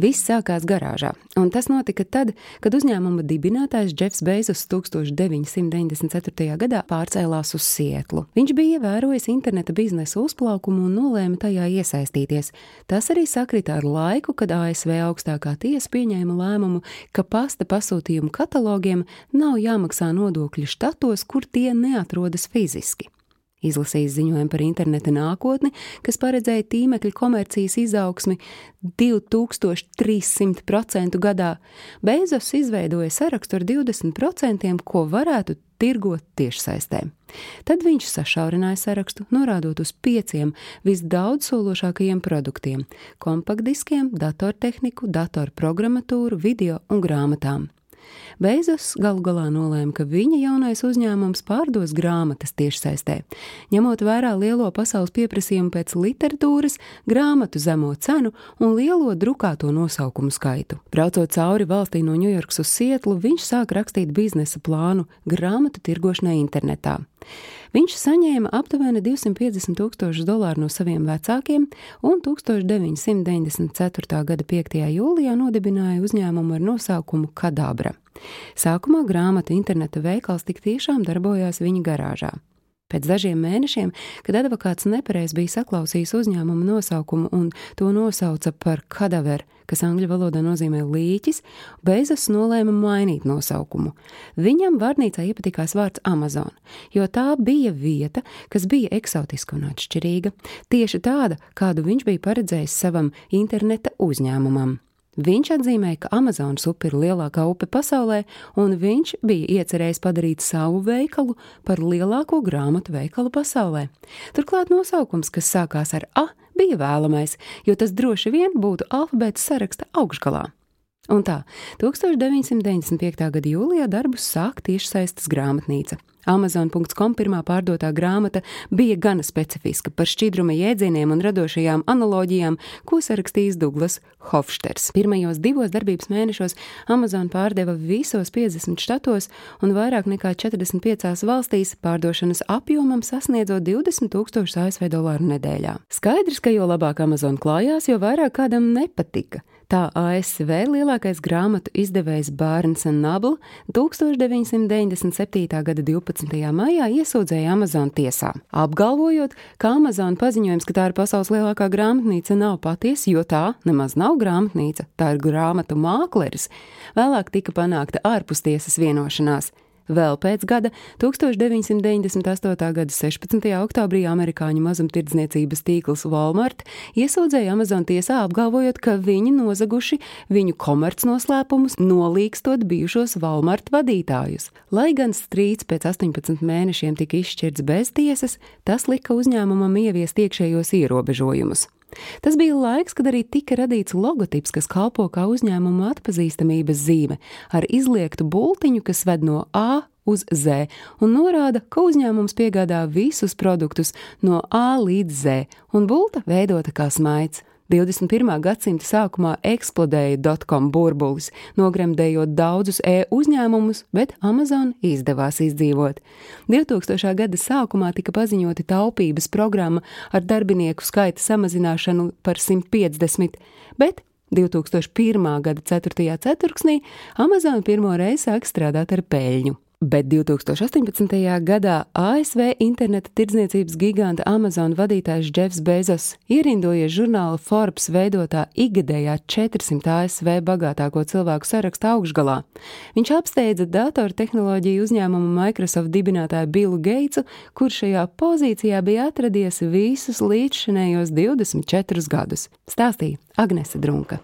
Viss sākās garāžā, un tas notika tad, kad uzņēmuma dibinātājs Jeffs Bezos 1994. gadā pārcēlās uz Sietlu. Viņš bija ievērojis interneta biznesa uzplaukumu un nolēma tajā iesaistīties. Tas arī sakrita ar laiku, kad ASV augstākā tiesa pieņēma lēmumu, ka pasta pasūtījumu katalogiem nav jāmaksā nodokļi štatos, kur tie neatrodas fiziski izlasījis ziņojumu par interneta nākotni, kas paredzēja tīmekļa komercijas izaugsmi 2300% gadā. Bezos izveidoja sarakstu ar 20%, ko varētu tirgot tiešsaistē. Tad viņš sašaurināja sarakstu, norādot uz pieciem visdaudzsološākajiem produktiem - kompaktdiskiem, datortehniku, datorprogrammatūru, video un grāmatām. Beizos galu galā nolēma, ka viņa jaunais uzņēmums pārdos grāmatas tiešsaistē. Ņemot vērā lielo pasaules pieprasījumu pēc literatūras, grāmatu zemo cenu un lielo drukāto nosaukumu skaitu. Braucot cauri valstī no Ņujorkas uz Sietlu, viņš sāk rakstīt biznesa plānu grāmatu tirgošanai internetā. Viņš saņēma aptuveni 250 tūkstošus dolāru no saviem vecākiem un 1994. gada 5. jūlijā nodibināja uzņēmumu ar nosaukumu Kadabra. Sākumā grāmatu interneta veikals tik tiešām darbojās viņa garāžā. Pēc dažiem mēnešiem, kad advokāts nepareizi bija saklausījis uzņēmuma nosaukumu un to nosauca par kadaveru, kas angļu valodā nozīmē līķis, Bezos nolēma mainīt nosaukumu. Viņam vārnīcā iepatikās vārds Amazon, jo tā bija vieta, kas bija eksotiska un atšķirīga, tieši tāda, kādu viņš bija paredzējis savam interneta uzņēmumam. Viņš atzīmēja, ka Amazonas upe ir lielākā upe pasaulē, un viņš bija iecerējis padarīt savu veikalu par lielāko grāmatu veikalu pasaulē. Turklāt nosaukums, kas sākās ar A, bija vēlamais, jo tas droši vien būtu alfabēta saraksta augšgalā. Un tā, 1995. gada jūlijā darbus sāk tiešsaistes grāmatnīca. Amazon.com pirmā pārdotā grāmata bija gana specifiska par šķidruma jēdzieniem un radošajām analoģijām, ko sarakstījis Douglas Hofšters. Pirmajos divos darbības mēnešos Amazon pārdeva visos 50 štatos un vairāk nekā 45 valstīs pārdošanas apjomam sasniedzot 20 tūkstošus ASV dolāru nedēļā. Skaidrs, ka jo labāk Amazon klājās, jo vairāk kādam nepatika. Tā ASV lielākais grāmatu izdevējs Bārns Nabla 1997. gada 12. maijā iesūdzēja Amazon tiesā, apgalvojot, ka Amazon paziņojums, ka tā ir pasaules lielākā grāmatnīca, nav patiesa, jo tā nemaz nav grāmatnīca, tā ir grāmatu mākleris. Vēlāk tika panākta ārpustiesas vienošanās. Vēl pēc gada, 1998. gada 16. oktobrī, amerikāņu mazumtirdzniecības tīkls Walmart iesūdzēja Amazon tiesā apgalvojot, ka viņi nozaguši viņu komercnoslēpumus, nolīgstot bijušos Walmart vadītājus. Lai gan strīds pēc 18 mēnešiem tika izšķirts bez tiesas, tas lika uzņēmumam ieviest iekšējos ierobežojumus. Tas bija laiks, kad arī tika radīts logotips, kas kalpo kā uzņēmuma atpazīstamības zīme, ar izliektu bultiņu, kas ved no A uz Z un norāda, ka uzņēmums piegādā visus produktus no A līdz Z, un bulta veidota kā smaids. 21. gadsimta sākumā eksplodēja dotcom burbulis, nogremdējot daudzus e-uzņēmumus, bet Amazon izdevās izdzīvot. 2000. gada sākumā tika paziņota taupības programma ar darbinieku skaita samazināšanu par 150, bet 2001. gada 4. ceturksnī Amazon pirmo reizi sāk strādāt ar peļņu. Bet 2018. gadā ASV interneta tirdzniecības giganta Amazon vadītājs Jeffs Bezos ierindojies žurnāla Forbes veidotā ikgadējā 400 ASV bagātāko cilvēku saraksta augšgalā. Viņš apsteidza datortehnoloģiju uzņēmumu Microsoft dibinātāju Billu Geitsu, kurš šajā pozīcijā bija atradies visus līdzšinējos 24 gadus, stāstīja Agnese Drunka.